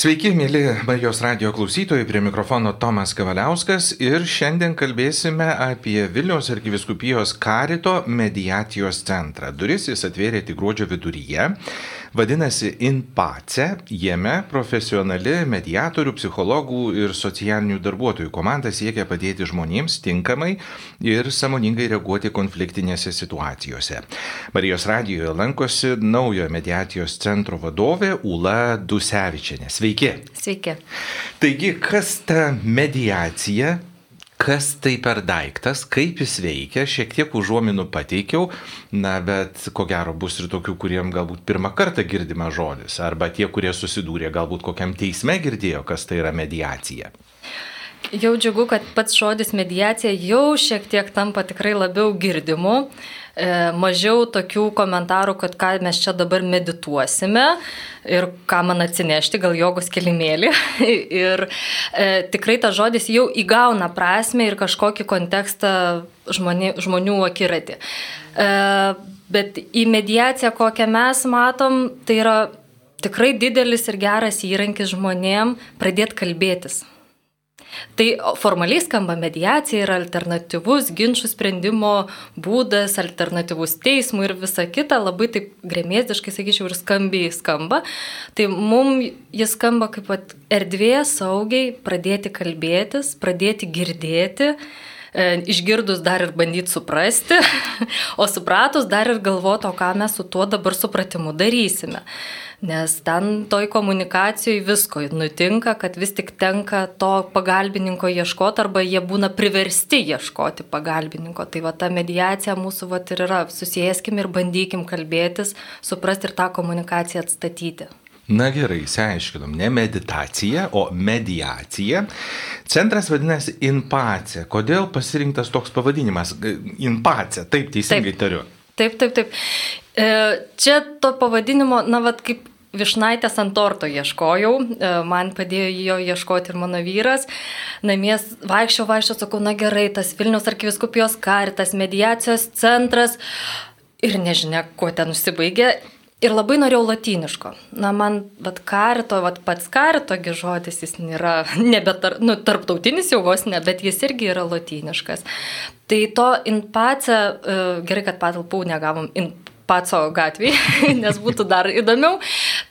Sveiki, mėly Marijos radio klausytojai, prie mikrofono Tomas Kavaliauskas ir šiandien kalbėsime apie Vilniaus arkiviskupijos karito mediacijos centrą. Duris jis atvėrė tik gruodžio viduryje vadinasi InPace. Jame profesionali mediatorių, psichologų ir socialinių darbuotojų komanda siekia padėti žmonėms tinkamai ir samoningai reaguoti konfliktinėse situacijose. Marijos radijoje lankosi naujo mediacijos centro vadovė Ula Dusevičianė. Sveiki. Sveiki. Taigi, kas ta mediacija? Kas tai per daiktas, kaip jis veikia, šiek tiek užuominų pateikiau, na, bet ko gero bus ir tokių, kuriem galbūt pirmą kartą girdima žodis, arba tie, kurie susidūrė galbūt kokiam teisme girdėjo, kas tai yra mediacija. Jau džiugu, kad pats žodis mediacija jau šiek tiek tampa tikrai labiau girdimu. E, mažiau tokių komentarų, kad ką mes čia dabar medituosime ir ką man atsinešti, gal jogos kilimėlį. ir e, tikrai tas žodis jau įgauna prasme ir kažkokį kontekstą žmoni, žmonių akiratį. E, bet į mediaciją, kokią mes matom, tai yra tikrai didelis ir geras įrankis žmonėm pradėti kalbėtis. Tai formaliai skamba mediacija yra alternatyvus ginčių sprendimo būdas, alternatyvus teismui ir visa kita, labai taip grėmėsdiškai, sakyčiau, ir skambiai skamba. Tai mums jis skamba kaip erdvė saugiai pradėti kalbėtis, pradėti girdėti išgirdus dar ir bandyti suprasti, o supratus dar ir galvoti, o ką mes su tuo dabar supratimu darysime. Nes ten toj komunikacijai visko nutinka, kad vis tik tenka to pagalbininko ieškoti arba jie būna priversti ieškoti pagalbininko. Tai va ta mediacija mūsų va ir yra. Susėskim ir bandykim kalbėtis, suprasti ir tą komunikaciją atstatyti. Na gerai, išsiaiškinom, ne meditacija, o mediacija. Centras vadinasi Inpace. Kodėl pasirinktas toks pavadinimas? Inpace, taip teisingai taip. tariu. Taip, taip, taip. E, čia to pavadinimo, na, vad kaip Višnaitės ant torto ieškojau, e, man padėjo jo ieškoti ir mano vyras. Namies vaikščiau, vaikščiau, sakau, na gerai, tas Vilnius arkiviskupijos karitas, mediacijos centras ir nežinia, kuo ten užsibaigė. Ir labai norėjau latiniško. Na, man, bet karito, vat pats karitogi žodis, jis nėra, nebe tar, nu, tarptautinis jau vos ne, bet jis irgi yra latiniškas. Tai to inpace, e, gerai, kad patalpų negavom, in, Paco gatvėje, nes būtų dar įdomiau.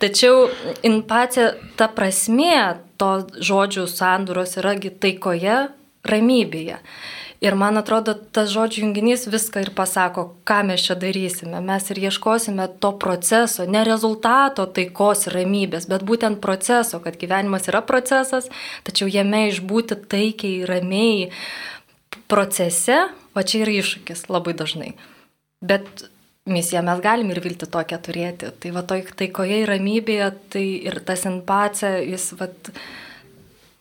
Tačiau inpacija, ta prasme to žodžių sandūros yragi taikoje, ramybėje. Ir man atrodo, tas žodžių junginys viską ir pasako, ką mes čia darysime. Mes ir ieškosime to proceso, ne rezultato taikos ir ramybės, bet būtent proceso, kad gyvenimas yra procesas, tačiau jame išbūti taikiai, ramiai procese, o čia yra iššūkis labai dažnai. Bet misiją mes galim ir vilti tokią turėti. Tai va toj taikoje ir ramybėje, tai ir tas empatija, jis va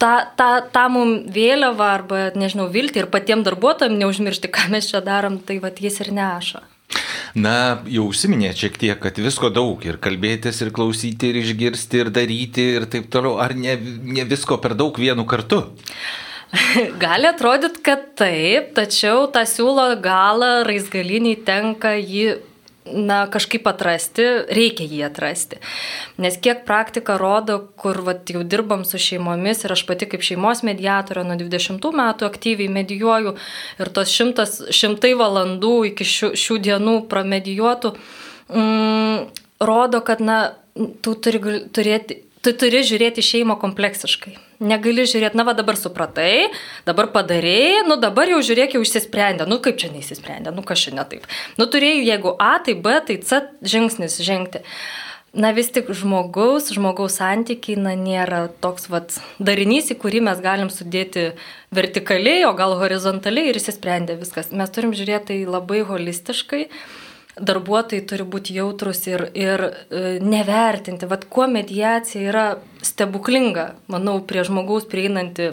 tą, tą, tą mums vėliavą arba, nežinau, vilti ir patiems darbuotojams neužmiršti, ką mes čia darom, tai va jis ir neša. Na, jau užsiminė šiek tiek, kad visko daug ir kalbėtis, ir klausyti, ir išgirsti, ir daryti, ir taip toliau. Ar ne, ne visko per daug vienu kartu? Gali atrodyti, kad taip, tačiau tą siūlo galą raizgaliniai tenka jį na, kažkaip atrasti, reikia jį atrasti. Nes kiek praktika rodo, kur vat, jau dirbam su šeimomis ir aš pati kaip šeimos mediatorė nuo 20 metų aktyviai medijuoju ir tos šimtas, šimtai valandų iki šių, šių dienų pramedijuotų, mm, rodo, kad na, tu turi turėti tu turi žiūrėti šeimą kompleksiškai. Negali žiūrėti, na va dabar supratai, dabar padarėjai, nu dabar jau žiūrėk, jau išsisprendė, nu kaip čia neįsisprendė, nu kas čia ne taip. Nu turėjai, jeigu A, tai B, tai C žingsnis žengti. Na vis tik žmogaus, žmogaus santykiai, na nėra toks vat darinys, į kurį mes galim sudėti vertikaliai, o gal horizontaliai ir įsisprendė viskas. Mes turim žiūrėti tai labai holistiškai darbuotojai turi būti jautrus ir, ir e, nevertinti. Vat kuo mediacija yra stebuklinga, manau, prie žmogaus prieinanti,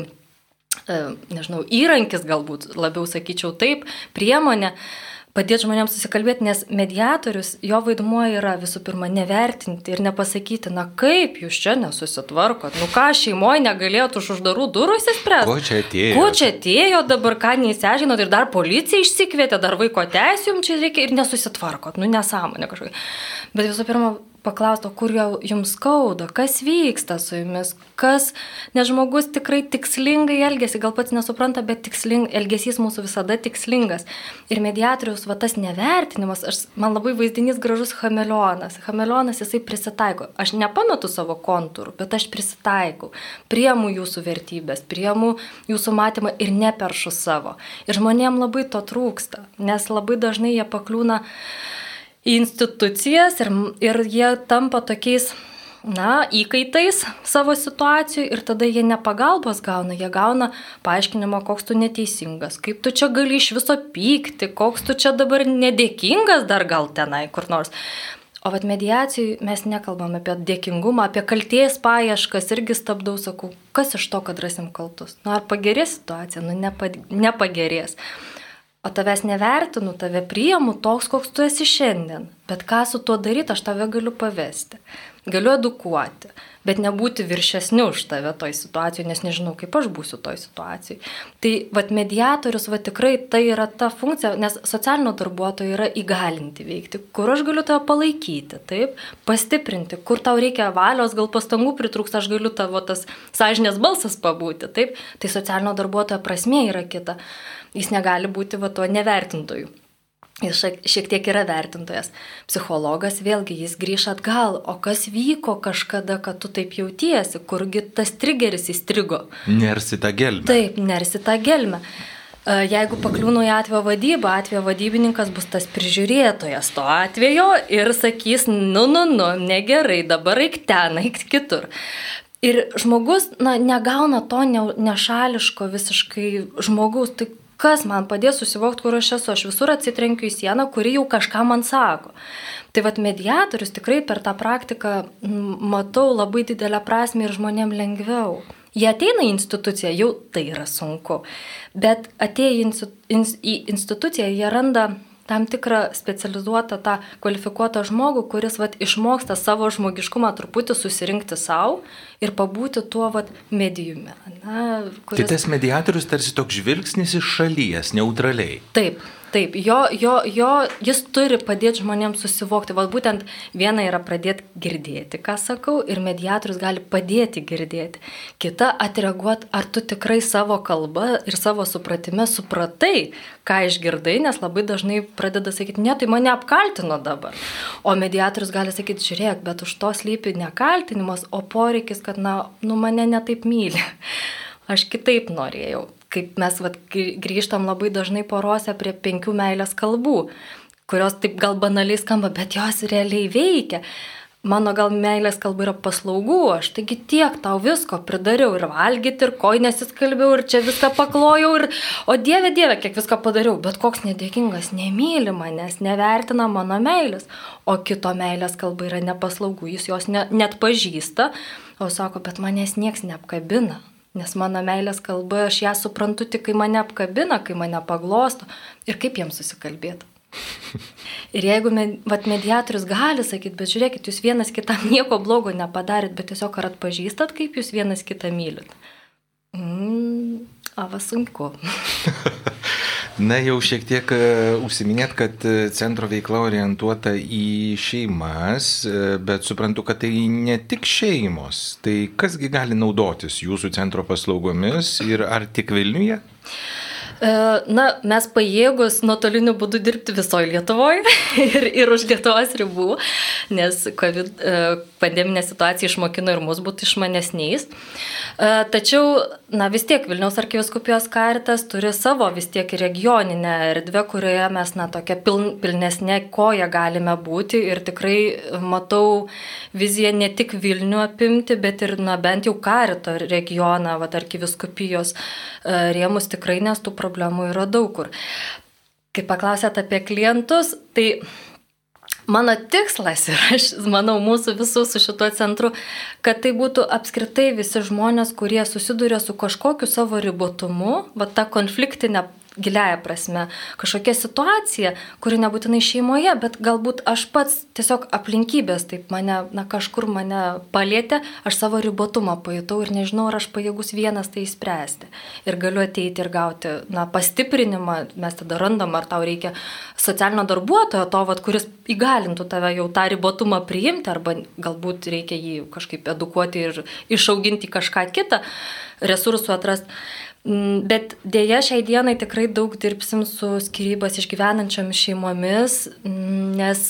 e, nežinau, įrankis galbūt, labiau sakyčiau taip, priemonė. E, padėti žmonėms susikalbėti, nes mediatorius, jo vaidmuo yra visų pirma nevertinti ir nepasakyti, na kaip jūs čia nesusitvarkot, nu ką šeimoje negalėtų už uždarų durų įsispręsti. Ko čia atėjo? Ko čia atėjo dabar, ką neįsiaiškinot ir dar policija išsikvietė, dar vaiko teisų jums čia reikia ir nesusitvarkot, nu nesąmonė kažkokia. Bet visų pirma, paklausti, kur jums skauda, kas vyksta su jumis, kas, nes žmogus tikrai tikslingai elgesi, gal pats nesupranta, bet tiksling, elgesys mūsų visada tikslingas. Ir mediatorius, va tas nevertinimas, aš, man labai vaizdinys gražus chameleonas. Chameleonas jisai prisitaiko. Aš nepametu savo kontūrų, bet aš prisitaikau. Priemu jūsų vertybės, priemu jūsų matymą ir neperšu savo. Ir žmonėm labai to trūksta, nes labai dažnai jie pakliūna į institucijas ir, ir jie tampa tokiais, na, įkaitais savo situacijų ir tada jie ne pagalbos gauna, jie gauna paaiškinimą, koks tu neteisingas, kaip tu čia gali iš viso pykti, koks tu čia dabar nedėkingas dar gal tenai kur nors. O vat mediacijai mes nekalbam apie dėkingumą, apie kalties paieškas, irgi stabdau, sakau, kas iš to, kad rasim kaltus. Nu, ar pagerės situacija? Nu, nepa, nepagerės o tavęs nevertinu, tave priimu toks, koks tu esi šiandien. Bet ką su tuo daryti, aš tave galiu pavesti. Galiu edukuoti, bet nebūti viršesniu už tave toj situacijoje, nes nežinau, kaip aš būsiu toj situacijai. Tai vad mediatorius, vad tikrai tai yra ta funkcija, nes socialinio darbuotojo yra įgalinti veikti, kur aš galiu tave palaikyti, taip, pastiprinti, kur tau reikia valios, gal pastangų pritrūks, aš galiu tavo tas sąžinės balsas pabūti, taip, tai socialinio darbuotojo prasme yra kita jis negali būti va tuo nevertintoju. Jis šiek tiek yra vertintojas. Psichologas vėlgi jis grįžta atgal, o kas vyko kažkada, kad tu taip jautiesi, kurgi tas trigeris įstrigo. Nersi tą gelmę. Taip, nersi tą gelmę. E, jeigu pakliūnu į atvejo vadybą, atvejo vadybininkas bus tas prižiūrėtojas to atvejo ir sakys, nu, nu, nu, negerai, dabar eik ten, eik kitur. Ir žmogus na, negauna to ne, nešališko visiškai žmogaus, tai kas man padės susivokti, kur aš esu. Aš visur atsitrenkiu į sieną, kuri jau kažką man sako. Tai vad mediatorius tikrai per tą praktiką matau labai didelę prasme ir žmonėm lengviau. Jie ateina į instituciją, jau tai yra sunku. Bet atėję į instituciją, jie randa tam tikrą specializuotą, tą kvalifikuotą žmogų, kuris vat, išmoksta savo žmogiškumą truputį susirinkti savo ir pabūti tuo vat, medijumi. Na, kuris... Tai tas mediatorius tarsi toks žvilgsnis iš šalies, neutraliai. Taip, Taip, jo, jo, jo, jis turi padėti žmonėms susivokti. Val būtent viena yra pradėti girdėti, ką sakau, ir mediatorius gali padėti girdėti. Kita atreaguoti, ar tu tikrai savo kalbą ir savo supratime supratai, ką išgirdai, nes labai dažnai pradeda sakyti, ne, tai mane apkaltino dabar. O mediatorius gali sakyti, žiūrėk, bet už to slypi ne kaltinimas, o poreikis, kad, na, nu mane netaip myli. Aš kitaip norėjau kaip mes vat, grįžtam labai dažnai porose prie penkių meilės kalbų, kurios taip gal banaliai skamba, bet jos realiai veikia. Mano gal meilės kalba yra paslaugų, aš taigi tiek tau visko pridariau ir valgyti, ir koinės įskalbiau, ir čia viską paklojau, ir, o dieve, dieve, kiek visko padariau, bet koks nedėkingas, nemyli manęs, nevertina mano meilės, o kito meilės kalba yra nepaslaugų, jis jos ne, net pažįsta, o sako, bet manęs nieks neapkabina, Nes mano meilės kalba, aš ją suprantu tik, kai mane apkabina, kai mane paglosto ir kaip jiems susikalbėti. Ir jeigu vat, mediatorius gali sakyti, bet žiūrėkit, jūs vienas kitam nieko blogo nepadarit, bet tiesiog ar atpažįstat, kaip jūs vienas kitą mylit. Mm, ava sunku. Na, jau šiek tiek e, užsiminėt, kad e, centro veikla orientuota į šeimas, e, bet suprantu, kad tai ne tik šeimos. Tai kasgi gali naudotis jūsų centro paslaugomis ir ar tik Vilniuje? Na, mes pajėgus nuotoliniu būdu dirbti visoje Lietuvoje ir, ir už Lietuvos ribų, nes COVID, pandeminė situacija išmokino ir mus būti išmanesniais. E, tačiau, na vis tiek Vilniaus arkiviskupijos karitas turi savo vis tiek regioninę erdvę, kurioje mes, na, tokia piln, pilnesnė koja galime būti ir tikrai matau viziją ne tik Vilnių apimti, bet ir, na, bent jau karito regioną, va, arkiviskupijos rėmus tikrai, nes tų problemų yra daug kur. Kai paklausėt apie klientus, tai mano tikslas ir aš manau mūsų visų su šituo centru, kad tai būtų apskritai visi žmonės, kurie susiduria su kažkokiu savo ribotumu, va ta konfliktinė giliaja prasme kažkokia situacija, kuri nebūtinai šeimoje, bet galbūt aš pats tiesiog aplinkybės taip mane, na kažkur mane palėtė, aš savo ribotumą pajutau ir nežinau, ar aš pajėgus vienas tai įspręsti. Ir galiu ateiti ir gauti, na, pastiprinimą, mes tada randam, ar tau reikia socialinio darbuotojo, to, vat, kuris įgalintų tave jau tą ribotumą priimti, arba galbūt reikia jį kažkaip edukuoti ir išauginti kažką kitą, resursų atrasti. Mm, bet dėja šiai dienai tikrai daug dirbsim su skirybas išgyvenančiomis šeimomis, mm, nes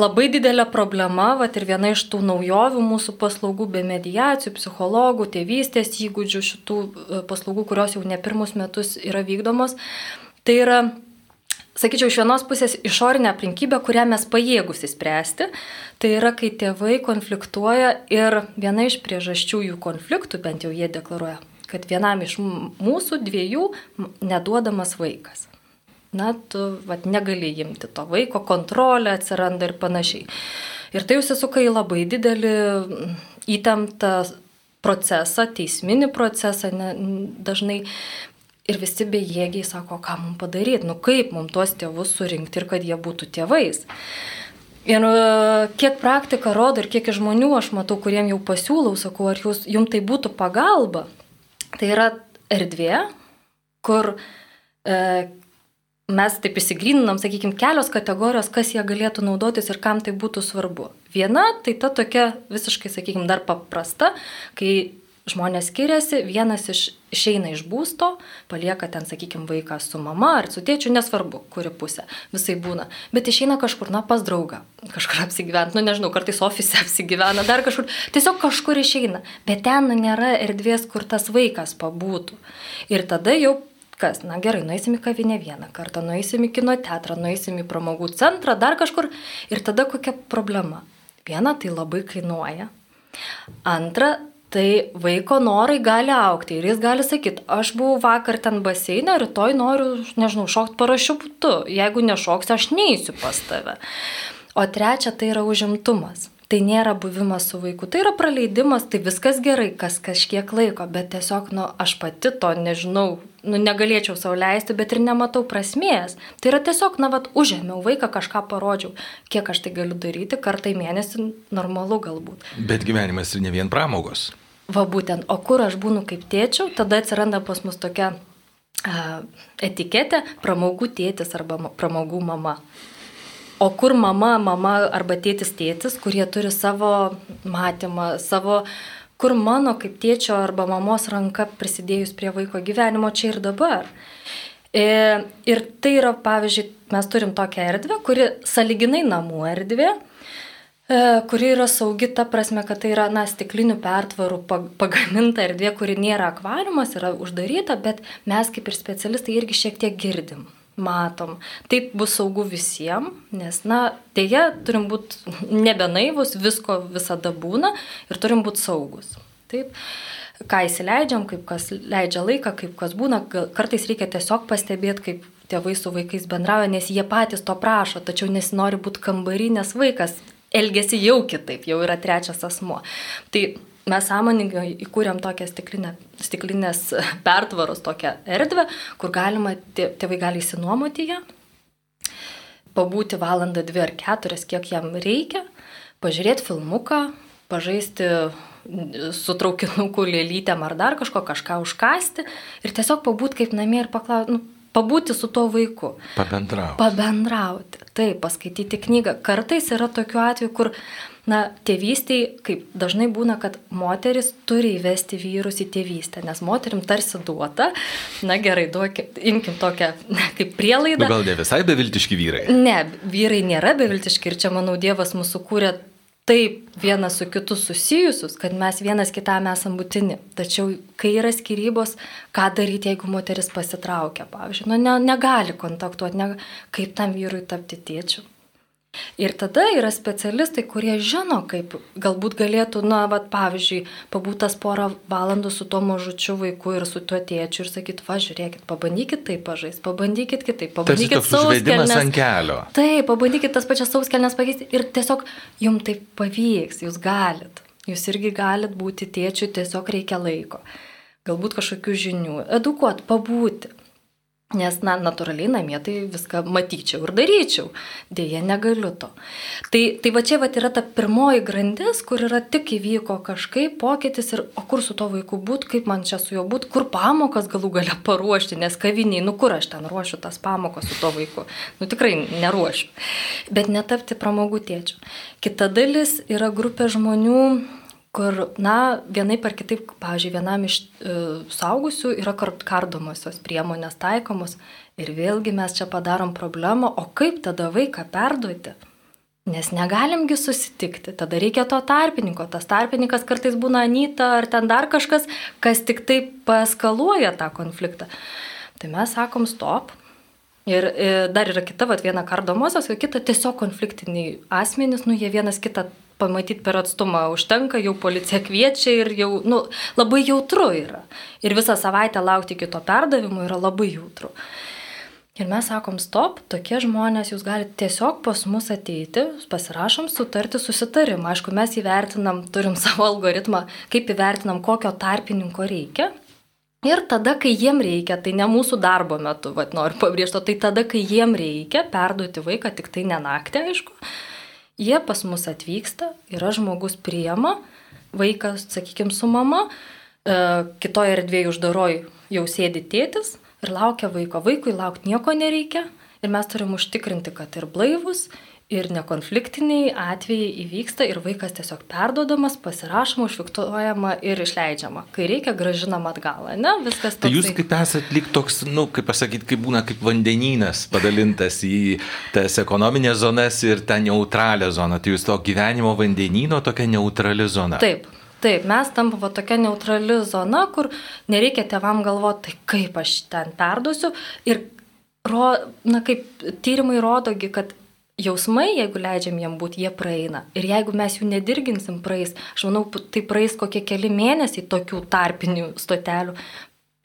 labai didelė problema, va ir viena iš tų naujovių mūsų paslaugų be mediacijų, psichologų, tėvystės įgūdžių, šitų e, paslaugų, kurios jau ne pirmus metus yra vykdomos, tai yra sakyčiau, iš vienos pusės išorinė aplinkybė, kurią mes pajėgus įspręsti, tai yra, kai tėvai konfliktuoja ir viena iš priežasčių jų konfliktų, bent jau jie deklaruoja, kad vienam iš mūsų dviejų neduodamas vaikas. Na, tu vat, negali imti to vaiko, kontrolė atsiranda ir panašiai. Ir tai užsisuka į labai didelį įtemptą procesą, teisminį procesą, ne, dažnai Ir visi bejėgiai sako, ką mums padaryti, nu kaip mums tuos tėvus surinkti ir kad jie būtų tėvais. Ir e, kiek praktika rodo ir kiek žmonių aš matau, kuriem jau pasiūlau, sakau, ar jūs, jums tai būtų pagalba, Tai yra erdvė, kur e, mes taip įsigryninam, sakykime, kelios kategorijos, kas jie galėtų naudotis ir kam tai būtų svarbu. Viena, tai ta tokia visiškai, sakykime, dar paprasta, kai žmonės skiriasi, vienas iš, išeina iš būsto, palieka ten, sakykime, vaiką su mama ar su tėčiu, nesvarbu, kuri pusė, visai būna, bet išeina kažkur, na, pas draugą, kažkur apsigyventi, nu nežinau, kartais ofise apsigyvena, dar kažkur, tiesiog kažkur išeina, bet ten nu, nėra erdvės, kur tas vaikas pabūtų. Ir tada jau kas, na gerai, nueisim į kavinę vieną kartą, nueisim į kino teatrą, nueisim į pramogų centrą, dar kažkur ir tada kokia problema. Viena, tai labai kainuoja. Antra, tai vaiko norai gali aukti ir jis gali sakyti, aš buvau vakar ten baseinė, rytoj noriu, nežinau, šokti parašiutu, jeigu nešoksiu, aš neįsiu pas tave. O trečia, tai yra užimtumas. Tai nėra buvimas su vaiku, tai yra praleidimas, tai viskas gerai, kas kažkiek laiko, bet tiesiog, nu, aš pati to nežinau, nu, negalėčiau savo leisti, bet ir nematau prasmės. Tai yra tiesiog, na, vad, užėmiau vaiką, kažką parodžiau, kiek aš tai galiu daryti, kartą į mėnesį normalu galbūt. Bet gyvenimas ne vien pramogos. Va būtent, o kur aš būnu kaip tėčiau, tada atsiranda pas mus tokia etiketė pramogų tėtis arba pramogų mama. O kur mama, mama arba tėtis tėtis, kurie turi savo matymą, savo, kur mano kaip tėčio arba mamos ranka prisidėjus prie vaiko gyvenimo čia ir dabar. E, ir tai yra, pavyzdžiui, mes turim tokią erdvę, kuri saliginai namų erdvė, kuri yra saugi ta prasme, kad tai yra, na, stiklinių pertvarų pagaminta erdvė, kuri nėra akvariumas, yra uždaryta, bet mes kaip ir specialistai irgi šiek tiek girdim, matom. Taip bus saugu visiems, nes, na, dėja, turim būti nebenaivus, visko visada būna ir turim būti saugus. Taip ką įsileidžiam, kaip kas leidžia laiką, kaip kas būna, kartais reikia tiesiog pastebėti, kaip tėvai su vaikais bendrauja, nes jie patys to prašo, tačiau nesinori būti kambarį, nes vaikas elgesi jau kitaip, jau yra trečias asmuo. Tai mes sąmoningai įkūrėm tokią stiklinę, stiklinės pertvaros tokią erdvę, kur galima, tėvai gali įsinuomoti ją, pabūti valandą, dvi ar keturias, kiek jam reikia, pažiūrėti filmuką, pažaisti su traukinuku lėlytėm ar dar kažko, kažką užkasti ir tiesiog pabūti kaip namie ir paklausti, nu, pabūti su tuo vaiku. Pabendrauti. Pabendrauti. Taip, paskaityti knygą. Kartais yra tokių atvejų, kur, na, tėvystėj, kaip dažnai būna, kad moteris turi įvesti vyrus į tėvystę, nes moterim tarsi duota, na gerai, duokim, imkim tokią kaip prielaidą. Nu, gal ne visai beviltiški vyrai? Ne, vyrai nėra beviltiški ir čia, manau, Dievas mūsų kūrė taip vienas su kitu susijusius, kad mes vienas kitam esam būtini. Tačiau, kai yra skirybos, ką daryti, jeigu moteris pasitraukia, pavyzdžiui, nu, ne, negali kontaktuoti, ne, kaip tam vyrui tapti tėčiu. Ir tada yra specialistai, kurie žino, kaip galbūt galėtų, na, va, pavyzdžiui, pabūtas porą valandų su tuo mažučiu vaiku ir su tuo tėčiu ir sakyt, va, žiūrėkit, pabandykit taip pažaisti, pabandykit kitaip, pabandykit sauskelnes ant kelio. Taip, pabandykit tas pačias sauskelnes pakeisti ir tiesiog jums taip pavyks, jūs galit. Jūs irgi galit būti tėčiu, tiesiog reikia laiko. Galbūt kažkokių žinių, edukuot, pabūti. Nes, na, natūraliai namie tai viską matyčiau ir daryčiau. Deja, negaliu to. Tai, tai va čia va yra ta pirmoji grandis, kur yra tik įvyko kažkaip pokytis ir o kur su to vaiku būt, kaip man čia su juo būt, kur pamokas galų gale paruošti, nes kaviniai, nu kur aš ten ruošiu tas pamokas su to vaiku. Nu tikrai neruošiu. Bet netapti pramogų tėčių. Kita dalis yra grupė žmonių, kur, na, vienai par kitaip, pavyzdžiui, vienam iš e, saugusių yra kardomosios priemonės taikomos ir vėlgi mes čia padarom problemą, o kaip tada vaiką perduoti? Nes negalimgi susitikti, tada reikia to tarpininko. Tas tarpininkas kartais būna Anyta ar ten dar kažkas, kas tik taip paskaluoja tą konfliktą. Tai mes sakom stop. Ir, ir e, dar yra kita, vat, viena kardomosios, o kita tiesiog konfliktiniai asmenys, nu jie vienas kitą pamatyti per atstumą užtenka, jau policija kviečia ir jau nu, labai jautru yra. Ir visą savaitę laukti iki to perdavimo yra labai jautru. Ir mes sakom, stop, tokie žmonės, jūs galite tiesiog pas mus ateiti, pasirašom sutartį susitarimą. Aišku, mes įvertinam, turim savo algoritmą, kaip įvertinam, kokio tarpininko reikia. Ir tada, kai jiem reikia, tai ne mūsų darbo metu, vad noriu pabrėžti, tai tada, kai jiem reikia perduoti vaiką, tik tai ne naktį, aišku, Jie pas mus atvyksta, yra žmogus priema, vaikas, sakykime, su mama, e, kitoje erdvėje uždaroj jau sėdi tėtis ir laukia vaiko. Vaikui laukti nieko nereikia ir mes turim užtikrinti, kad ir blaivus, ir nekonfliktiniai atvejai įvyksta ir vaikas tiesiog perdodamas, pasirašoma, užfiktuojama ir išleidžiama. Kai reikia, gražinama atgal, ne? Viskas toks. Tai jūs kaip esat lyg toks, nu, kaip pasakyti, kaip būna kaip vandenynas padalintas į tas ekonominės zonas ir tą neutralią zoną. Tai jūs to gyvenimo vandenyno tokia neutrali zona. Taip. Taip, mes tampame tokia neutrali zona, kur nereikia tevam galvoti, tai kaip aš ten perduosiu. Ir, ro, na, kaip tyrimai rodogi, kad jausmai, jeigu leidžiam jiem būti, jie praeina. Ir jeigu mes jų nedirginsim, praeis. Aš manau, tai praeis kokie keli mėnesiai tokių tarpinių stotelių,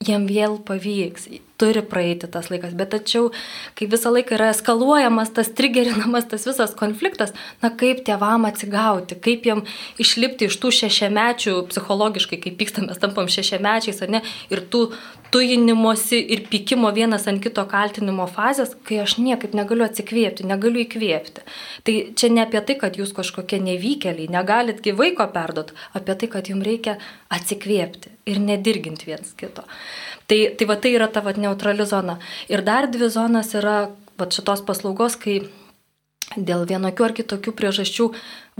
jiem vėl pavyks, turi praeiti tas laikas, bet tačiau, kai visą laiką yra eskaluojamas, tas trigerinamas, tas visas konfliktas, na kaip tėvam atsigauti, kaip jiem išlipti iš tų šešiamečių, psichologiškai, kaip pykstamės, tampam šešiamečiais, ar ne, ir tų tujinimosi ir pykimo vienas ant kito kaltinimo fazės, kai aš niekaip negaliu atsikvėpti, negaliu įkvėpti. Tai čia ne apie tai, kad jūs kažkokie nevykėliai, negalit gyvaiko perdot, apie tai, kad jums reikia atsikvėpti ir nedirginti viens kito. Tai, tai va tai yra ta va neutrali zona. Ir dar dvi zonas yra va šitos paslaugos, kai dėl vienokių ar kitokių priežasčių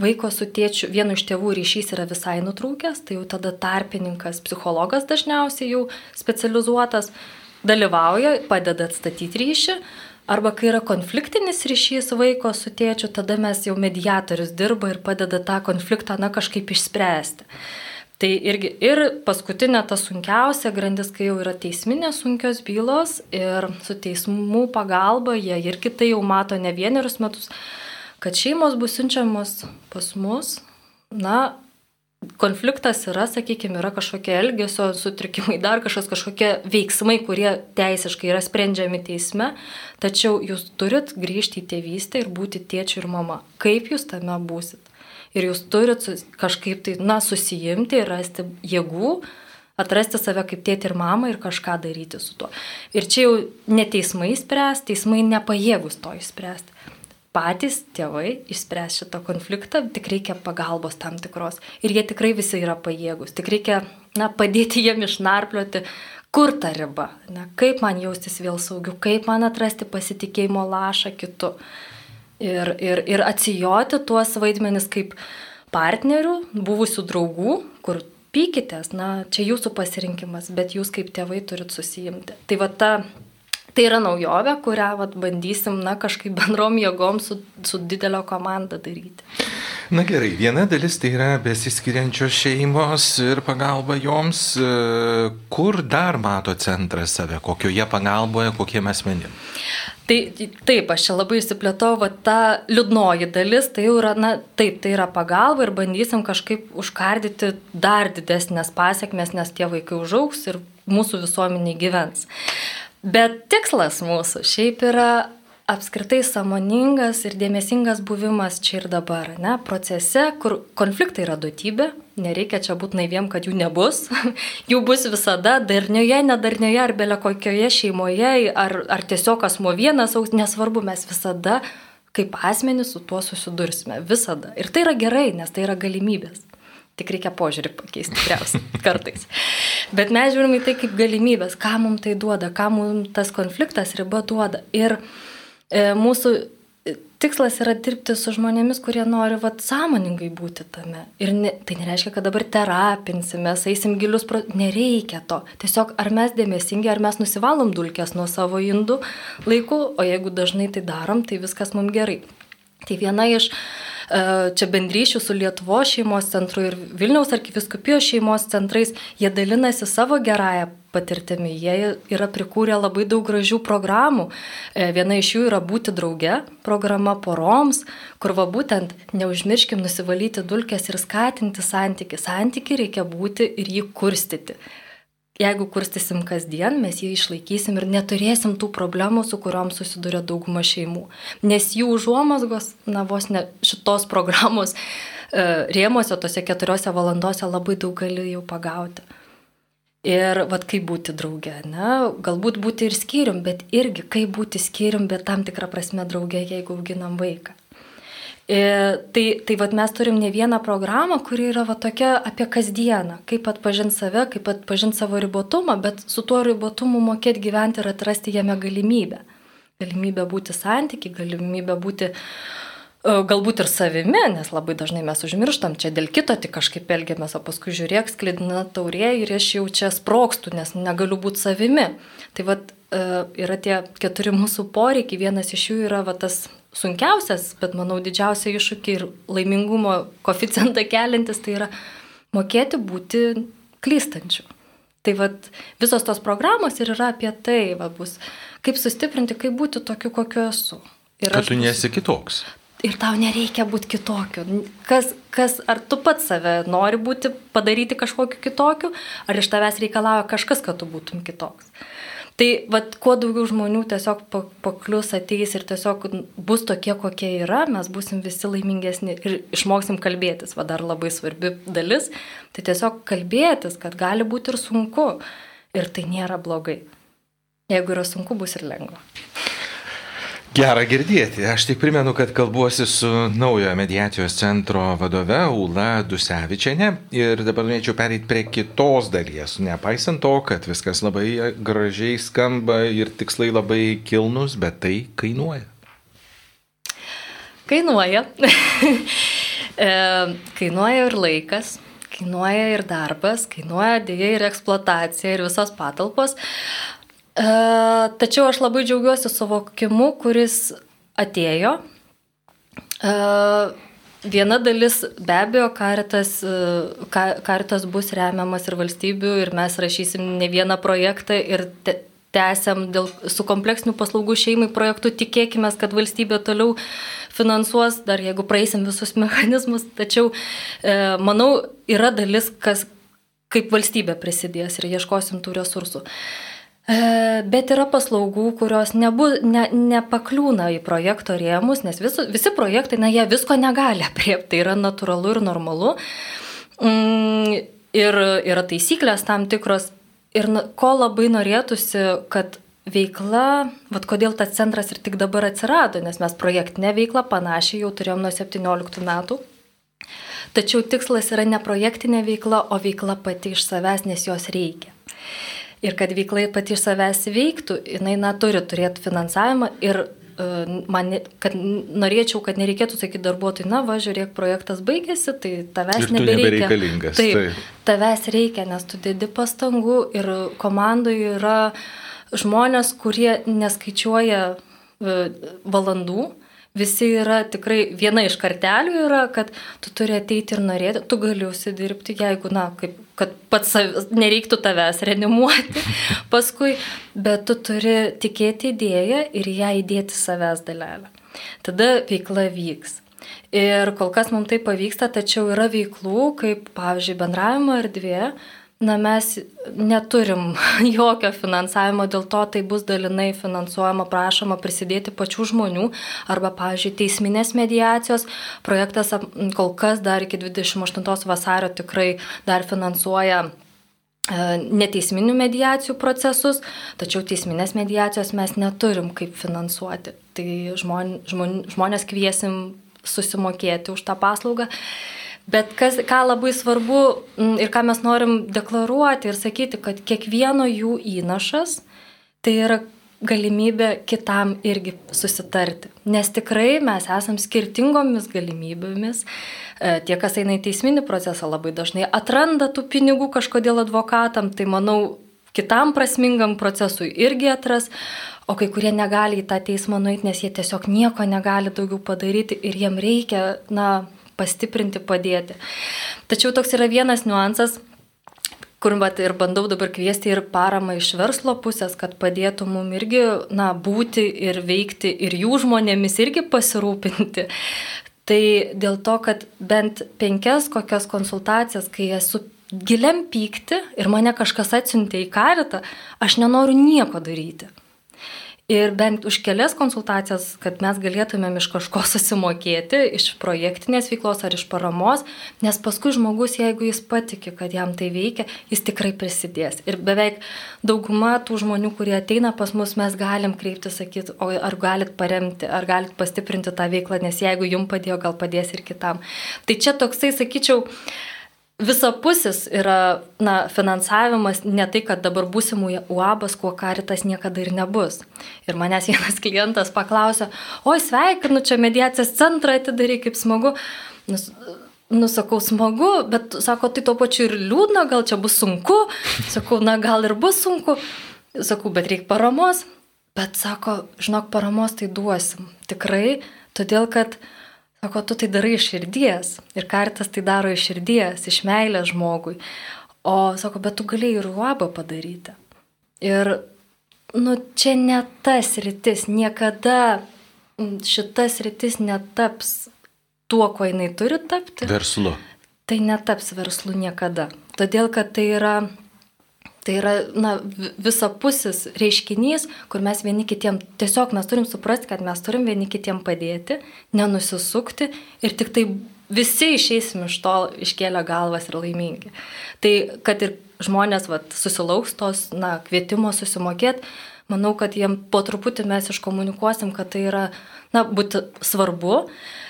vaiko su tėčiu, vienu iš tėvų ryšys yra visai nutrūkęs, tai jau tada tarpininkas, psichologas dažniausiai jau specializuotas, dalyvauja, padeda atstatyti ryšį. Arba kai yra konfliktinis ryšys vaiko su tėčiu, tada mes jau mediatorius dirba ir padeda tą konfliktą, na, kažkaip išspręsti. Tai irgi ir paskutinė ta sunkiausia grandis, kai jau yra teisminės sunkios bylos ir su teismų pagalba jie ir kitai jau mato ne vienerius metus, kad šeimos bus siunčiamos pas mus, na, konfliktas yra, sakykime, yra kažkokie elgesio sutrikimai, dar kažkas, kažkokie veiksmai, kurie teisiškai yra sprendžiami teisme, tačiau jūs turit grįžti į tėvystę ir būti tėčiu ir mama. Kaip jūs tame būsit? Ir jūs turit kažkaip tai, na, susijimti ir rasti jėgų, atrasti save kaip tėti ir mama ir kažką daryti su tuo. Ir čia jau ne teismai spręs, teismai nepajėgus to išspręsti. Patys tėvai išspręs šitą konfliktą, tik reikia pagalbos tam tikros. Ir jie tikrai visi yra pajėgus. Tik reikia na, padėti jiem išnarplioti, kur ta riba, ne, kaip man jaustis vėl saugiu, kaip man atrasti pasitikėjimo lašą kitu ir, ir, ir atsijoti tuos vaidmenis kaip partnerių, buvusių draugų, kur pykitės, na, čia jūsų pasirinkimas, bet jūs kaip tėvai turit susijimti. Tai va ta, tai yra naujovė, kurią vat, bandysim, na, kažkaip bendrom jėgom su, su didelio komanda daryti. Na gerai, viena dalis tai yra besiskiriančios šeimos ir pagalba joms. Kur dar mato centras save, kokioje pagalboje, kokiem asmenim? Tai taip, aš čia labai įsiplėtau, va ta liūdnoji dalis, tai jau yra, na taip, tai yra pagalba ir bandysim kažkaip užkardyti dar didesnės pasiekmes, nes tie vaikai užauks ir mūsų visuomeniai gyvens. Bet tikslas mūsų šiaip yra apskritai samoningas ir dėmesingas buvimas čia ir dabar, ne, procese, kur konfliktai yra duotybė, nereikia čia būti naiviem, kad jų nebus, jų bus visada, darnioje, nedarnioje, ar belė kokioje šeimoje, ar, ar tiesiog asmo vienas, nesvarbu, mes visada kaip asmenys su tuo susidursime, visada. Ir tai yra gerai, nes tai yra galimybės. Tik reikia požiūrį pakeisti tikriausiai kartais. Bet mes žiūrime į tai kaip galimybės, ką mums tai duoda, ką mums tas konfliktas riba duoda. Ir e, mūsų tikslas yra dirbti su žmonėmis, kurie nori vat, sąmoningai būti tame. Ir ne, tai nereiškia, kad dabar terapinsime, eisim gilius, pro... nereikia to. Tiesiog ar mes dėmesingi, ar mes nusivalom dulkės nuo savo indų laikų, o jeigu dažnai tai darom, tai viskas mums gerai. Tai viena iš uh, E, čia bendryšių su Lietuvo šeimos centru ir Vilniaus arkiviskupijos šeimos centrais, jie dalinasi savo gerąją patirtimi. Jie yra prikūrę labai daug gražių programų. E, viena iš jų yra būti drauge, programa poroms, kur va būtent neužmirškim nusivalyti dulkes ir skatinti santyki. Santyki reikia būti ir jį kurstyti jeigu kurstysim kasdien, mes jį išlaikysim ir neturėsim tų problemų, su kuriuom susiduria dauguma šeimų. Nes jų užuomasgos, na vos ne šitos programos e, rėmose, tose keturiose valandose labai daug gali jau pagauti. Ir vad kaip būti drauge, ne? Galbūt būti ir skyrium, bet irgi kaip būti skyrium, bet tam tikrą prasme drauge, jeigu auginam vaiką. E, tai, tai vat mes turim ne vieną programą, kuri yra va tokia apie kasdieną, kaip atpažinti save, kaip atpažinti savo ribotumą, bet su tuo ribotumu mokėti gyventi ir atrasti jame galimybę. Galimybę būti santyki, galimybę būti e, galbūt ir savimi, nes labai dažnai mes užmirštam, čia dėl kito tik kažkaip elgiamės, o paskui žiūrėk, sklidina taurė ir aš jau čia sprokstu, nes negaliu būti savimi. Tai vad e, yra tie keturi mūsų poreikiai, vienas iš jų yra va tas sunkiausias, bet manau didžiausia iššūkį ir laimingumo koficijantą kelintis, tai yra mokėti būti klystančiu. Tai vad visos tos programos ir yra apie tai, va, bus, kaip sustiprinti, kaip būti tokiu, kokiu esu. Ir Kad tu nesi kitoks. Ir tau nereikia būti kitokiu. Kas, kas, ar tu pats save nori būti, padaryti kažkokiu kitokiu, ar iš tavęs reikalauja kažkas, kad tu būtum kitoks. Tai vat, kuo daugiau žmonių tiesiog paklius ateis ir tiesiog bus tokie, kokie yra, mes busim visi laimingesni ir išmoksim kalbėtis. Va dar labai svarbi dalis, tai tiesiog kalbėtis, kad gali būti ir sunku. Ir tai nėra blogai. Jeigu yra sunku, bus ir lengva. Gera girdėti. Aš tik primenu, kad kalbuosi su naujojo mediacijos centro vadove Ula Dusevičiane ir dabar norėčiau pereiti prie kitos dalies. Nepaisant to, kad viskas labai gražiai skamba ir tikslai labai kilnus, bet tai kainuoja. Kainuoja. E, kainuoja ir laikas, kainuoja ir darbas, kainuoja dėja ir eksploatacija ir visos patalpos. E, tačiau aš labai džiaugiuosi suvokimu, kuris atėjo. E, viena dalis be abejo, karitas, e, karitas bus remiamas ir valstybių ir mes rašysim ne vieną projektą ir te, tęsiam dėl, su kompleksinių paslaugų šeimai projektų, tikėkime, kad valstybė toliau finansuos, dar jeigu praeisim visus mechanizmus, tačiau e, manau yra dalis, kas kaip valstybė prisidės ir ieškosim tų resursų. E, E, bet yra paslaugų, kurios nebu, ne, nepakliūna į projekto rėmus, nes visu, visi projektai, na, jie visko negali apriepti, tai yra natūralu ir normalu. Mm, ir yra taisyklės tam tikros. Ir ko labai norėtųsi, kad veikla, vad kodėl tas centras ir tik dabar atsirado, nes mes projektinę veiklą panašiai jau turėjom nuo 17 metų. Tačiau tikslas yra ne projektinė veikla, o veikla pati iš savęs, nes jos reikia. Ir kad veikla pati iš savęs veiktų, jinai na, turi turėti finansavimą ir uh, man, kad norėčiau, kad nereikėtų sakyti darbuotojui, na va, žiūrėk, projektas baigėsi, tai tavęs nebereikia. Taip, taip, tavęs reikia, nes tu dedi pastangų ir komandoje yra žmonės, kurie neskaičiuoja uh, valandų, visi yra tikrai, viena iš kartelių yra, kad tu turi ateiti ir norėti, tu gali užsidirbti, jeigu, na, kaip, kad pats nereiktų tavęs reanimuoti paskui, bet tu turi tikėti idėją ir ją įdėti savęs dalelę. Tada veikla vyks. Ir kol kas mums tai pavyksta, tačiau yra veiklų, kaip, pavyzdžiui, bendravimo erdvė, Na, mes neturim jokio finansavimo, dėl to tai bus dalinai finansuojama, prašoma prisidėti pačių žmonių arba, pavyzdžiui, teisminės mediacijos. Projektas kol kas dar iki 28 vasario tikrai dar finansuoja e, neteisminių mediacijų procesus, tačiau teisminės mediacijos mes neturim kaip finansuoti. Tai žmon, žmon, žmonės kviesim susimokėti už tą paslaugą. Bet kas, ką labai svarbu mm, ir ką mes norim deklaruoti ir sakyti, kad kiekvieno jų įnašas tai yra galimybė kitam irgi susitarti. Nes tikrai mes esam skirtingomis galimybėmis. E, tie, kas eina į teisminį procesą, labai dažnai atranda tų pinigų kažkodėl advokatam, tai manau, kitam prasmingam procesui irgi atras, o kai kurie negali į tą teismą nueiti, nes jie tiesiog nieko negali daugiau padaryti ir jiem reikia, na, pastiprinti, padėti. Tačiau toks yra vienas niuansas, kur vat, ir bandau dabar kviesti ir paramą iš verslo pusės, kad padėtų mum irgi, na, būti ir veikti ir jų žmonėmis irgi pasirūpinti. Tai dėl to, kad bent penkias kokias konsultacijas, kai esu giliam pykti ir mane kažkas atsiuntė į karitą, aš nenoriu nieko daryti. Ir bent už kelias konsultacijas, kad mes galėtumėm iš kažko susimokėti, iš projektinės veiklos ar iš paramos, nes paskui žmogus, jeigu jis patiki, kad jam tai veikia, jis tikrai prisidės. Ir beveik dauguma tų žmonių, kurie ateina pas mus, mes galim kreipti, sakyti, o ar galit paremti, ar galit pastiprinti tą veiklą, nes jeigu jum padėjo, gal padės ir kitam. Tai čia toksai, sakyčiau, visapusis yra na, finansavimas, ne tai, kad dabar būsimų UABas, kuo karitas niekada ir nebus. Ir manęs vienas klientas paklausė, oi sveikinu, čia mediacijos centrą atidarai, kaip smagu. Nus, Nusakau, smagu, bet sako, tai tuo pačiu ir liūdna, gal čia bus sunku. Sakau, na gal ir bus sunku. Sakau, bet reikia paramos. Bet sako, žinok, paramos tai duosim. Tikrai, todėl kad uh, Sako, tu tai darai iš širdies. Ir kartas tai daro iš širdies, iš meilės žmogui. O sako, bet tu galėjai ir uabą padaryti. Ir, nu, čia ne tas rytis, niekada šitas rytis netaps tuo, kuo jinai turi tapti. Verslu. Tai netaps verslu niekada. Todėl, kad tai yra Tai yra na, visapusis reiškinys, kur mes vieni kitiem, tiesiog mes turim suprasti, kad mes turim vieni kitiem padėti, nenusisukti ir tik tai visi išeisim iš to iškėlę galvas ir laimingi. Tai kad ir žmonės vat, susilauks tos na, kvietimo susimokėti, manau, kad jiem po truputį mes iškomunikuosim, kad tai yra na, būti svarbu.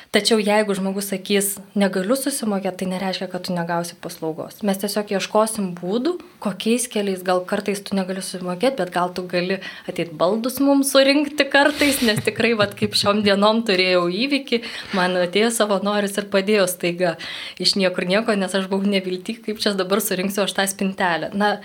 Tačiau jeigu žmogus sakys, negaliu susimokėti, tai nereiškia, kad tu negausi paslaugos. Mes tiesiog ieškosim būdų, kokiais keliais, gal kartais tu negali susimokėti, bet gal tu gali ateiti baldus mums surinkti kartais, nes tikrai, vad kaip šiom dienom turėjau įvykį, man atėjo savanoris ir padėjo staiga iš niekur nieko, nes aš buvau nevilti, kaip čia dabar surinksiu aš tą spintelę. Na,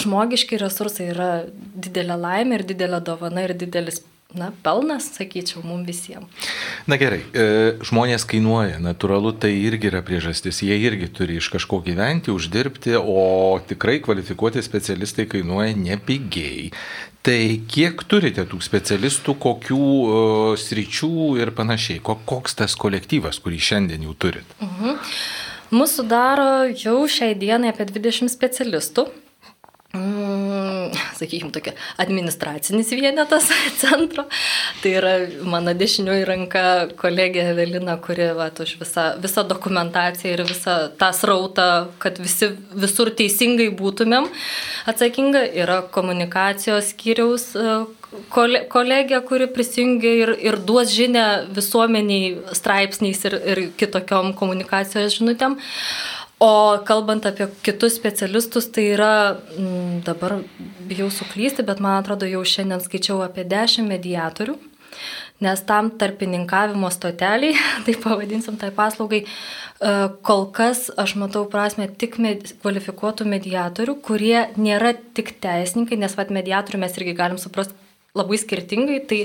žmogiški resursai yra didelė laimė ir didelė dovana ir didelis na, pelnas, sakyčiau, mums visiems. Na gerai, e, žmonės kainuoja, natūralu, tai irgi yra priežastis, jie irgi turi iš kažko gyventi, uždirbti, o tikrai kvalifikuoti specialistai kainuoja nepigiai. Tai kiek turite tų specialistų, kokių uh, sričių ir panašiai, koks tas kolektyvas, kurį šiandien jau turit? Mhm. Mūsų daro jau šiai dienai apie 20 specialistų sakykime, tokia administracinis vienetas centro. Tai yra mano dešinioji ranka kolegė Evelina, kuri va, už visą, visą dokumentaciją ir visą tą srautą, kad visi visur teisingai būtumėm atsakinga, yra komunikacijos skyriaus e, kolegė, kuri prisijungia ir, ir duos žinę visuomeniai straipsniais ir, ir kitokiom komunikacijos žinutėm. O kalbant apie kitus specialistus, tai yra, m, mm, dabar bijau suklysti, bet man atrodo jau šiandien skaičiau apie 10 mediatorių, nes tam tarpininkavimo stoteliai, tai pavadinsim tai paslaugai, e, kol kas aš matau prasme tik med, kvalifikuotų mediatorių, kurie nėra tik teisininkai, nes vad mediatorių mes irgi galim suprasti labai skirtingai, tai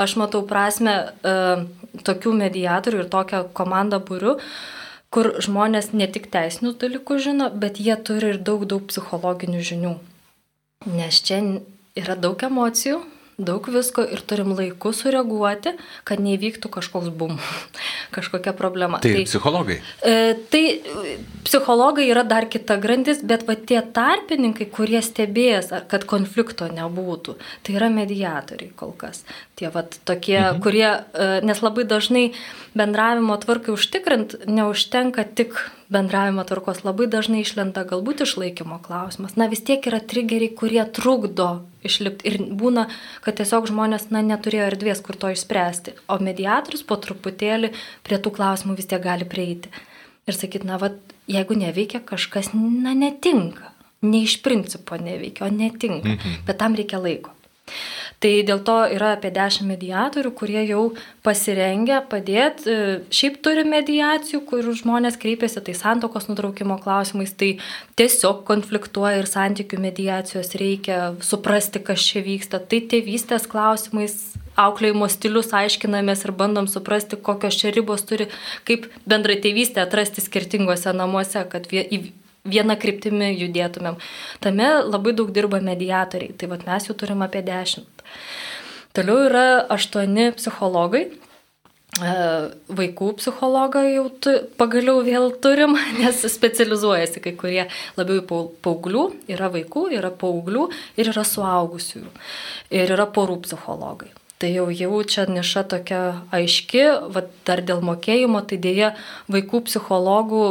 aš matau prasme uh, tokių mediatorių ir tokią komandą būriu, uh, kur žmonės ne tik teisinius dalykus žino, bet jie turi ir daug, daug psichologinių žinių. Nes čia yra daug emocijų, daug visko ir turim laiku sureaguoti, kad neįvyktų kažkoks bum, kažkokia problema. Tai, tai psichologai. E, tai e, psichologai yra dar kita grandis, bet va tie tarpininkai, kurie stebės, kad konflikto nebūtų, tai yra mediatoriai kol kas. Tie va tokie, mhm. kurie, e, nes labai dažnai bendravimo tvarkai užtikrint neužtenka tik bendravimo tvarkos labai dažnai išlenda galbūt išlaikymo klausimas. Na vis tiek yra trigeriai, kurie trukdo išlipti. Ir būna, kad tiesiog žmonės na, neturėjo erdvės, kur to išspręsti. O mediatorius po truputėlį prie tų klausimų vis tiek gali prieiti. Ir sakyti, na, va, jeigu neveikia kažkas, na, netinka. Ne iš principo neveikia, o netinka. Mhm. Bet tam reikia laiko. Tai dėl to yra apie 10 mediatorių, kurie jau pasirengia padėti. E, šiaip turi mediacijų, kur žmonės kreipiasi tai santokos nutraukimo klausimais, tai tiesiog konfliktuoja ir santykių mediacijos reikia suprasti, kas čia vyksta. Tai tėvystės klausimais auklėjimo stilius aiškinamės ir bandom suprasti, kokios čia ribos turi, kaip bendrai tėvystę atrasti skirtingose namuose, kad vieną kryptimį judėtumėm. Tame labai daug dirba mediatoriai, tai vat mes jų turim apie dešimt. Toliau yra aštuoni psichologai, e, vaikų psichologą jau tu, pagaliau vėl turim, nes specializuojasi kai kurie labiau į paauglių, yra vaikų, yra paauglių ir yra suaugusiųjų. Ir yra porų psichologai. Tai jau jau čia niša tokia aiški, va, dar dėl mokėjimo, tai dėja vaikų psichologų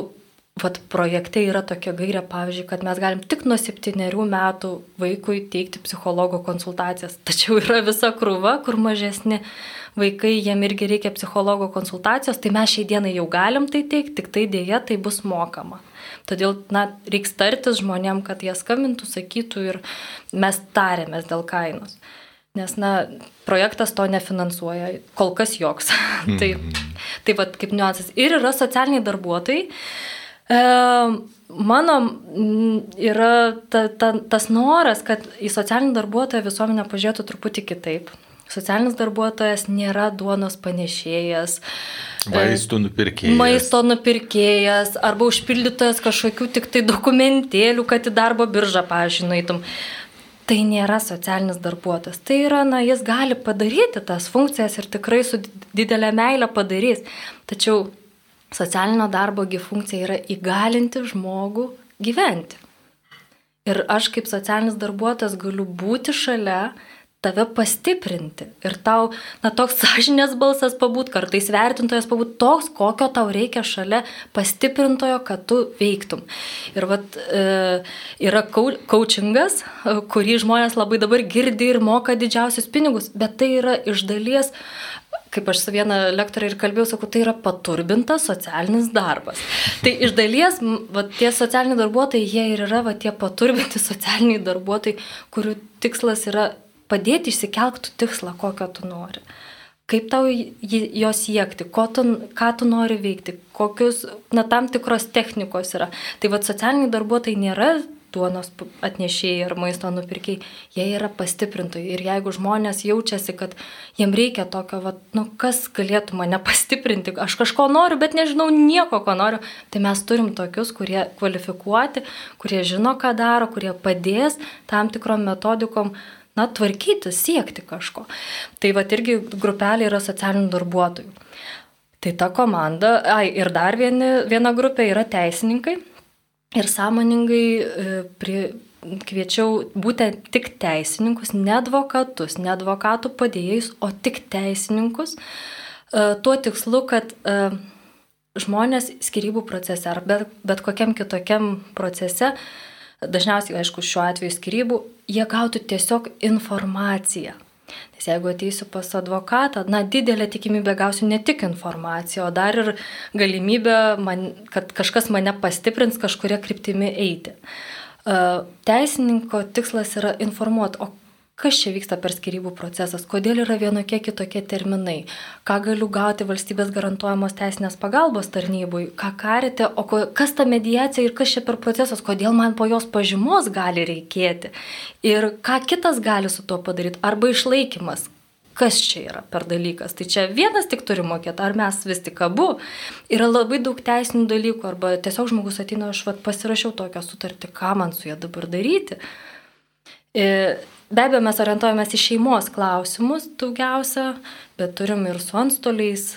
Vat projekte yra tokia gairė, pavyzdžiui, kad mes galim tik nuo septyniarių metų vaikui teikti psichologo konsultacijas. Tačiau yra visa krūva, kur mažesni vaikai, jiem irgi reikia psichologo konsultacijos, tai mes šiai dienai jau galim tai teikti, tik tai dėja tai bus mokama. Todėl, na, reiks tartis žmonėm, kad jie skambintų, sakytų ir mes tarėmės dėl kainos. Nes, na, projektas to nefinansuoja, kol kas joks. Mm. tai, tai vad kaip niuansas. Ir yra socialiniai darbuotojai, mano yra ta, ta, tas noras, kad į socialinį darbuotoją visuomenę pažiūrėtų truputį kitaip. Socialinis darbuotojas nėra duonos panešėjas. E, Vaistų nupirkėjas. Maisto nupirkėjas arba užpildytojas kažkokių tik tai dokumentėlių, kad į darbo biržą, pažinaitum. Tai nėra socialinis darbuotojas. Tai yra, na, jis gali padaryti tas funkcijas ir tikrai su didelė meilė padarys. Tačiau socialinio darbogi funkcija yra įgalinti žmogų gyventi. Ir aš kaip socialinis darbuotojas galiu būti šalia, tave pastiprinti. Ir tau, na, toks sąžinės balsas pabūt, kartais vertintojas pabūt toks, kokio tau reikia šalia pastiprintojo, kad tu veiktum. Ir vat e, yra coachingas, e, kurį žmonės labai dabar girdi ir moka didžiausius pinigus, bet tai yra iš dalies kaip aš su viena lektorė ir kalbėjau, sakau, tai yra paturbintas socialinis darbas. Tai iš dalies, va, tie socialiniai darbuotojai, jie ir yra va, tie paturbinti socialiniai darbuotojai, kurių tikslas yra padėti išsikelktų tikslą, kokio tu nori. Kaip tau jo siekti, tu, ką tu nori veikti, kokius, na, tam tikros technikos yra. Tai vad socialiniai darbuotojai nėra duonos atnešėjai ar maisto nupirkiai, jie yra pastiprintojai. Ir jeigu žmonės jaučiasi, kad jiem reikia tokio, va, nu, kas galėtų mane pastiprinti, aš kažko noriu, bet nežinau nieko, ko noriu, tai mes turim tokius, kurie kvalifikuoti, kurie žino, ką daro, kurie padės tam tikrom metodikom na, tvarkyti, siekti kažko. Tai va irgi grupelė yra socialinių darbuotojų. Tai ta komanda, ai, ir dar vieni, viena grupė yra teisininkai, ir sąmoningai e, prie, kviečiau būtent tik teisininkus, ne advokatus, ne advokatų padėjėjus, o tik teisininkus, e, tuo tikslu, kad e, žmonės skirybų procese ar bet, bet kokiam kitokiam procese, dažniausiai, aišku, šiuo atveju skirybų, jie gautų tiesiog informaciją. Nes jeigu ateisiu pas advokatą, na, didelė tikimybė gausiu ne tik informaciją, o dar ir galimybę, man, kad kažkas mane pastiprins kažkuria kryptimi eiti. Teisininko tikslas yra informuoti, o kas čia vyksta per skirybų procesas, kodėl yra vienokie kitokie terminai, ką galiu gauti valstybės garantuojamos teisinės pagalbos tarnybui, ką karite, o ko, kas ta mediacija ir kas čia per procesas, kodėl man po jos pažymos gali reikėti? Ir ką kitas gali su tuo padaryti, arba išlaikymas. Kas čia yra per dalykas? Tai čia vienas tik turi mokėti, ar mes vis tik abu. Yra labai daug teisinių dalykų, arba tiesiog žmogus ateina, aš vat, pasirašiau tokią sutartį, ką man su ja dabar daryti. Be abejo, mes orientuojamės į šeimos klausimus daugiausia, bet turim ir su antstoliais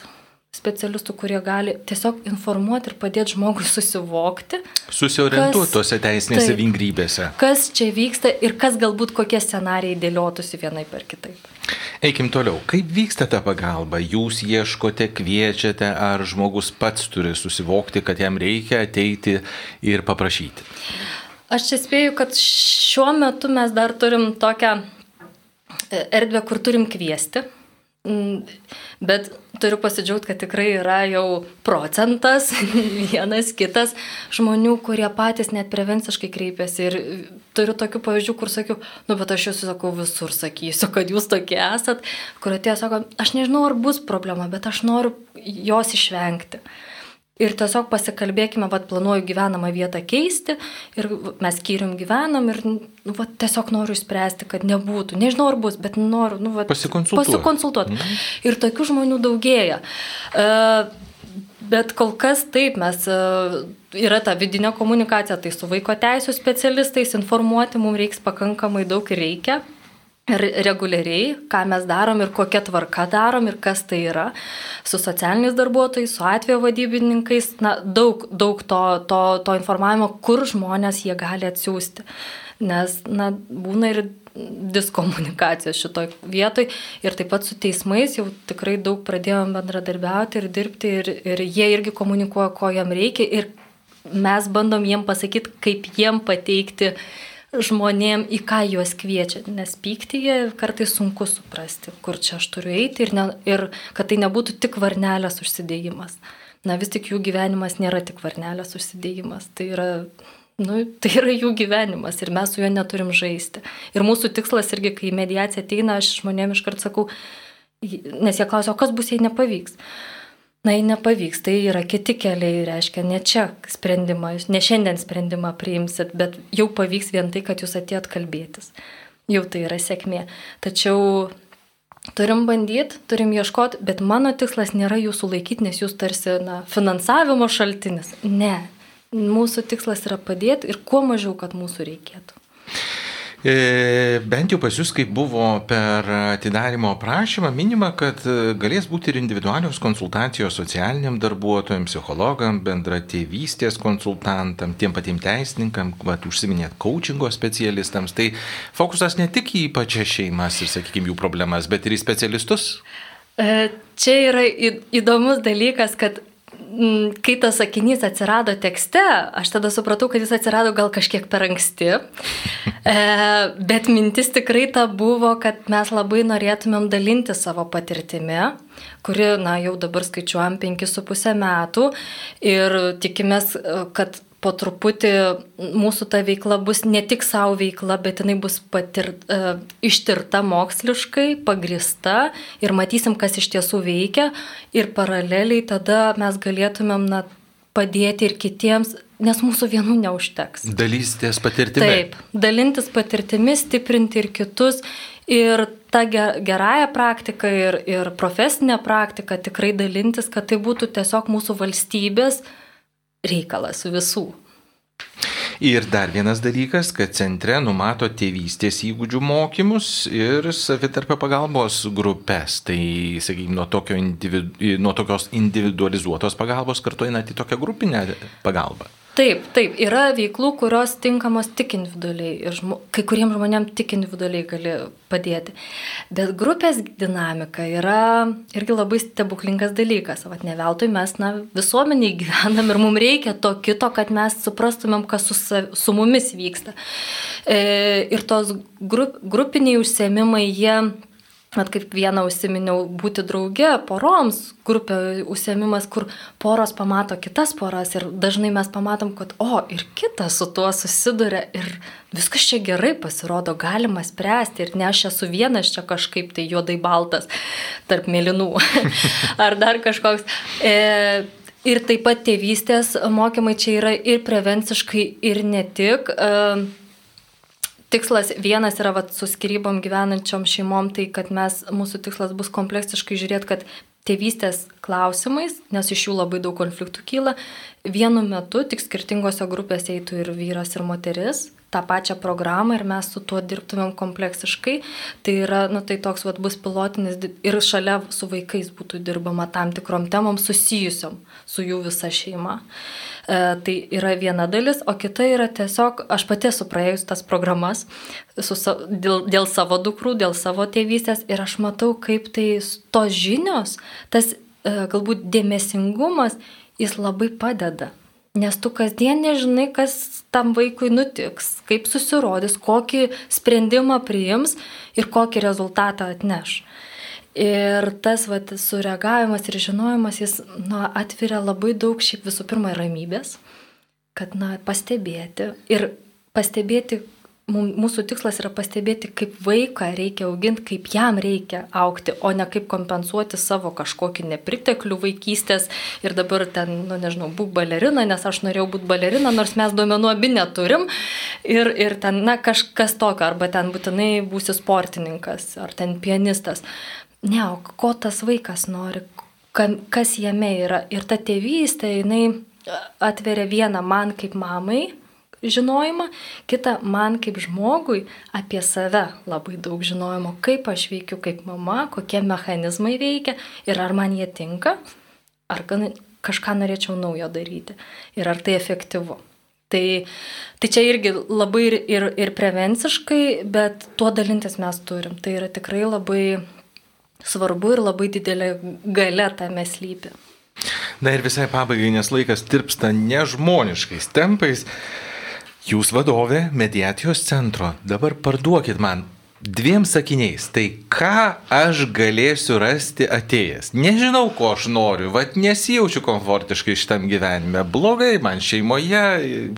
specialistų, kurie gali tiesiog informuoti ir padėti žmogui susivokti. Susiorientuoti tose teisinėse taip, vingrybėse. Kas čia vyksta ir kas galbūt kokie scenarijai dėliotųsi vienai per kitaip. Eikim toliau. Kaip vyksta ta pagalba? Jūs ieškote, kviečiate, ar žmogus pats turi susivokti, kad jam reikia ateiti ir paprašyti? Aš čia spėju, kad šiuo metu mes dar turim tokią e, erdvę, kur turim kviesti Mm, bet turiu pasidžiaugti, kad tikrai yra jau procentas, vienas kitas žmonių, kurie patys net prevenciškai kreipiasi. Ir turiu tokių pavyzdžių, kur sakiau, nu bet aš jūs sakau visur sakysiu, kad jūs tokie esat, kur atėjo sako, aš nežinau, ar bus problema, bet aš noriu jos išvengti. Ir tiesiog pasikalbėkime, vad planuoju gyvenamą vietą keisti ir mes skyrium gyvenam ir nu, vat, tiesiog noriu išspręsti, kad nebūtų. Nežinau, ar bus, bet noriu nu, vat, pasikonsultuoti. pasikonsultuoti. Mhm. Ir tokių žmonių daugėja. Uh, Bet kol kas taip, mes yra ta vidinė komunikacija, tai su vaiko teisų specialistais informuoti mums reiks pakankamai daug ir reikia reguliariai, ką mes darom ir kokia tvarka darom ir kas tai yra, su socialiniais darbuotojais, su atvejo vadybininkais, na, daug, daug to, to, to informavimo, kur žmonės jie gali atsiųsti. Nes, na, būna ir diskomunikacijos šitoj vietoj ir taip pat su teismais jau tikrai daug pradėjom bendradarbiauti ir dirbti ir, ir jie irgi komunikuoja, ko jam reikia ir mes bandom jiem pasakyti, kaip jiem pateikti uh, žmonėm, į ką juos kviečia, nes pyktyje kartais sunku suprasti, kur čia aš turiu eiti ir, ne, ir kad tai nebūtų tik varnelės užsidėjimas. Na vis tik jų gyvenimas nėra tik varnelės užsidėjimas, tai yra, nu, tai yra jų gyvenimas ir mes su juo neturim žaisti. Ir mūsų tikslas irgi, kai mediacija ateina, aš žmonėm iškart sakau, nes jie klausia, o kas bus, jei nepavyks na, jei nepavyks, tai yra kiti keliai, reiškia, ne čia sprendimą, ne šiandien sprendimą priimsit, bet jau pavyks vien tai, kad jūs atėjot kalbėtis. Jau tai yra sėkmė. Tačiau turim bandyti, turim ieškoti, bet mano tikslas nėra jūsų laikyti, nes jūs tarsi, na, finansavimo šaltinis. Ne. Mūsų tikslas yra padėti ir kuo mažiau, kad mūsų reikėtų. E, bent jau pas jūs, kaip buvo per atidarimo prašymą, minima, kad e, galės būti ir individualios konsultacijos socialiniam darbuotojam, psichologam, bendra tėvystės konsultantam, tiem patiem teisininkam, vat, užsiminėt coachingo specialistams. Tai fokusas ne tik į pačias šeimas ir, sakykime, jų problemas, bet ir į specialistus. E, čia yra įdomus dalykas, kad kai tas sakinys atsirado tekste, aš tada supratau, kad jis atsirado gal kažkiek per anksti. E, bet mintis tikrai ta buvo, kad mes labai norėtumėm dalinti savo patirtimi, kuri, na, jau dabar skaičiuojam 5,5 metų ir tikimės, kad po truputį mūsų ta veikla bus ne tik savo veikla, bet jinai bus patir, uh, ištirta moksliškai, pagrista ir matysim, kas iš tiesų veikia ir paraleliai tada mes galėtumėm na, padėti ir kitiems, nes mūsų vienų neužteks. Dalystės patirtimi. Taip, dalintis patirtimi, stiprinti ir kitus. Ir ta gerąją praktiką ir, ir profesinę praktiką tikrai dalintis, kad tai būtų tiesiog mūsų valstybės reikalas visų. Ir dar vienas dalykas, kad centre numato tėvystės įgūdžių mokymus ir savitarpio pagalbos grupės. Tai, sakykime, nuo, tokio individu, nuo tokios individualizuotos pagalbos kartu einate į tokią grupinę pagalbą. Taip, taip, yra veiklų, kurios tinkamos tik individualiai ir žmo, kai kuriems žmonėms tik individualiai gali padėti. Bet grupės dinamika yra irgi labai stebuklingas dalykas. Vat ne veltui mes na, visuomeniai gyvenam ir mums reikia to kito, kad mes suprastumėm, kas su, su mumis vyksta. E, ir tos grup, grupiniai užsiemimai, jie Mat kaip vieną užsiminiau, būti drauge, poroms, grupė užsiemimas, kur poros pamato kitas poras ir dažnai mes pamatom, kad, o, ir kitas su tuo susiduria ir viskas čia gerai pasirodo, galima spręsti ir ne aš esu vienas čia kažkaip tai juodai baltas tarp mėlynų ar dar kažkoks. E, ir taip pat tėvystės mokymai čia yra ir prevenciškai, ir ne tik. E, tikslas vienas yra vat, su skirybom gyvenančiom šeimom, tai kad mes, mūsų tikslas bus kompleksiškai žiūrėti, kad tėvystės klausimais, nes iš jų labai daug konfliktų kyla, vienu metu tik skirtingose grupėse eitų ir vyras, ir moteris, tą pačią programą ir mes su tuo dirbtumėm kompleksiškai. Tai yra, nu, tai toks vat, bus pilotinis ir šalia su vaikais būtų dirbama tam tikrom temom susijusiom su jų visa šeima. E, tai yra viena dalis, o kita yra tiesiog, aš pati esu praėjus tas programas su, dėl, dėl savo dukrų, dėl savo tėvystės ir aš matau, kaip tai tos žinios, tas e, galbūt dėmesingumas, jis labai padeda. Nes tu kasdien nežinai, kas tam vaikui nutiks, kaip susirodys, kokį sprendimą priims ir kokį rezultatą atneš. Ir tas vat, sureagavimas ir žinojimas, jis na, atveria labai daug šiaip visų pirma ramybės, kad na, pastebėti ir pastebėti, mūsų tikslas yra pastebėti, kaip vaiką reikia auginti, kaip jam reikia aukti, o ne kaip kompensuoti savo kažkokį nepriteklių vaikystės ir dabar ten, nu nežinau, būk balerina, nes aš norėjau būti balerina, nors mes duomenų abi neturim. Ir, ir ten, na, kažkas tokio, arba ten būtinai būsi sportininkas, ar ten pianistas. Ne, o ko tas vaikas nori, kas jame yra. Ir ta tėvystė, jinai atveria vieną man kaip mamai žinojimą, kita man kaip žmogui apie save labai daug žinojimo, kaip aš veikiu kaip mama, kokie mechanizmai veikia ir ar man jie tinka, ar kažką norėčiau naujo daryti ir ar tai efektyvu. Tai, tai čia irgi labai ir, ir, ir prevenciškai, bet tuo dalintis mes turim. Tai yra tikrai labai svarbu ir labai didelė gale tame slypi. Na ir visai pabaigai, nes laikas tirpsta nežmoniškais tempais. Jūs vadovė mediacijos centro. Dabar parduokit man dviem sakiniais. Tai ką aš galėsiu rasti atėjęs? Nežinau, ko aš noriu, vad nesijaučiu komfortiškai šitam gyvenime. Blogai man šeimoje,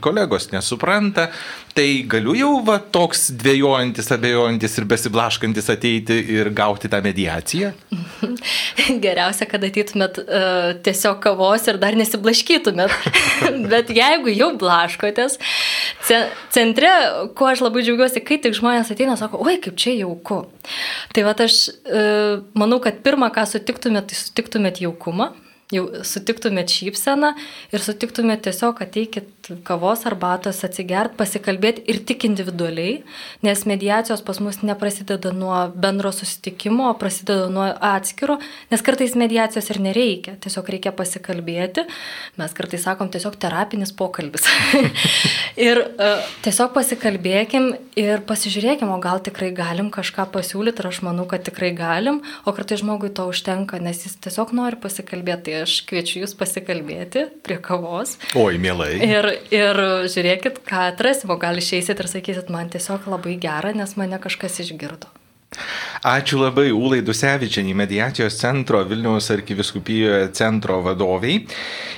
kolegos nesupranta. Tai galiu jau va toks dvėjojantis, abejojantis ir besiblaškantis ateiti ir gauti tą mediaciją? Geriausia, kad ateitumėt uh, tiesiog kavos ir dar nesiblaškytumėt. Bet jeigu jau blaškotės, centre, kuo aš labai džiaugiuosi, kai tik žmonės ateina, sako, oi, kaip čia jauku. Tai va aš e, manau, kad pirmą, ką sutiktumėt, tai sutiktumėt jaukumą, jau sutiktumėt šypseną ir sutiktumėt tiesiog ateikit kavos arbatos, atsigert, pasikalbėti ir tik individualiai, nes mediacijos pas mus neprasideda nuo bendro susitikimo, prasideda nuo atskiro, nes kartais mediacijos ir nereikia, tiesiog reikia pasikalbėti, mes kartais sakom tiesiog terapinis pokalbis. ir uh, tiesiog pasikalbėkim ir pasižiūrėkim, o gal tikrai galim kažką pasiūlyti ir aš manau, kad tikrai galim, o kartais žmogui to užtenka, nes jis tiesiog nori pasikalbėti, tai aš kviečiu jūs pasikalbėti prie kavos. Oi, mielai. Ir ir žiūrėkit, ką atrasim, o gal išeisit ir sakysit, man tiesiog labai gera, nes mane kažkas išgirdo. Ačiū labai Ulai Dusevičianį, mediacijos centro Vilniaus arkiviskupijoje centro vadoviai.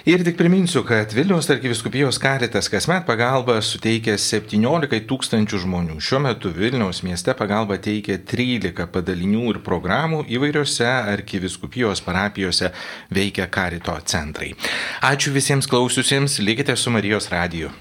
Ir tik priminsiu, kad Vilniaus arkiviskupijos karitas kasmet pagalbą suteikia 17 tūkstančių žmonių. Šiuo metu Vilniaus mieste pagalbą teikia 13 padalinių ir programų įvairiose arkiviskupijos parapijose veikia karito centrai. Ačiū visiems klausiusiems, likite su Marijos radiju.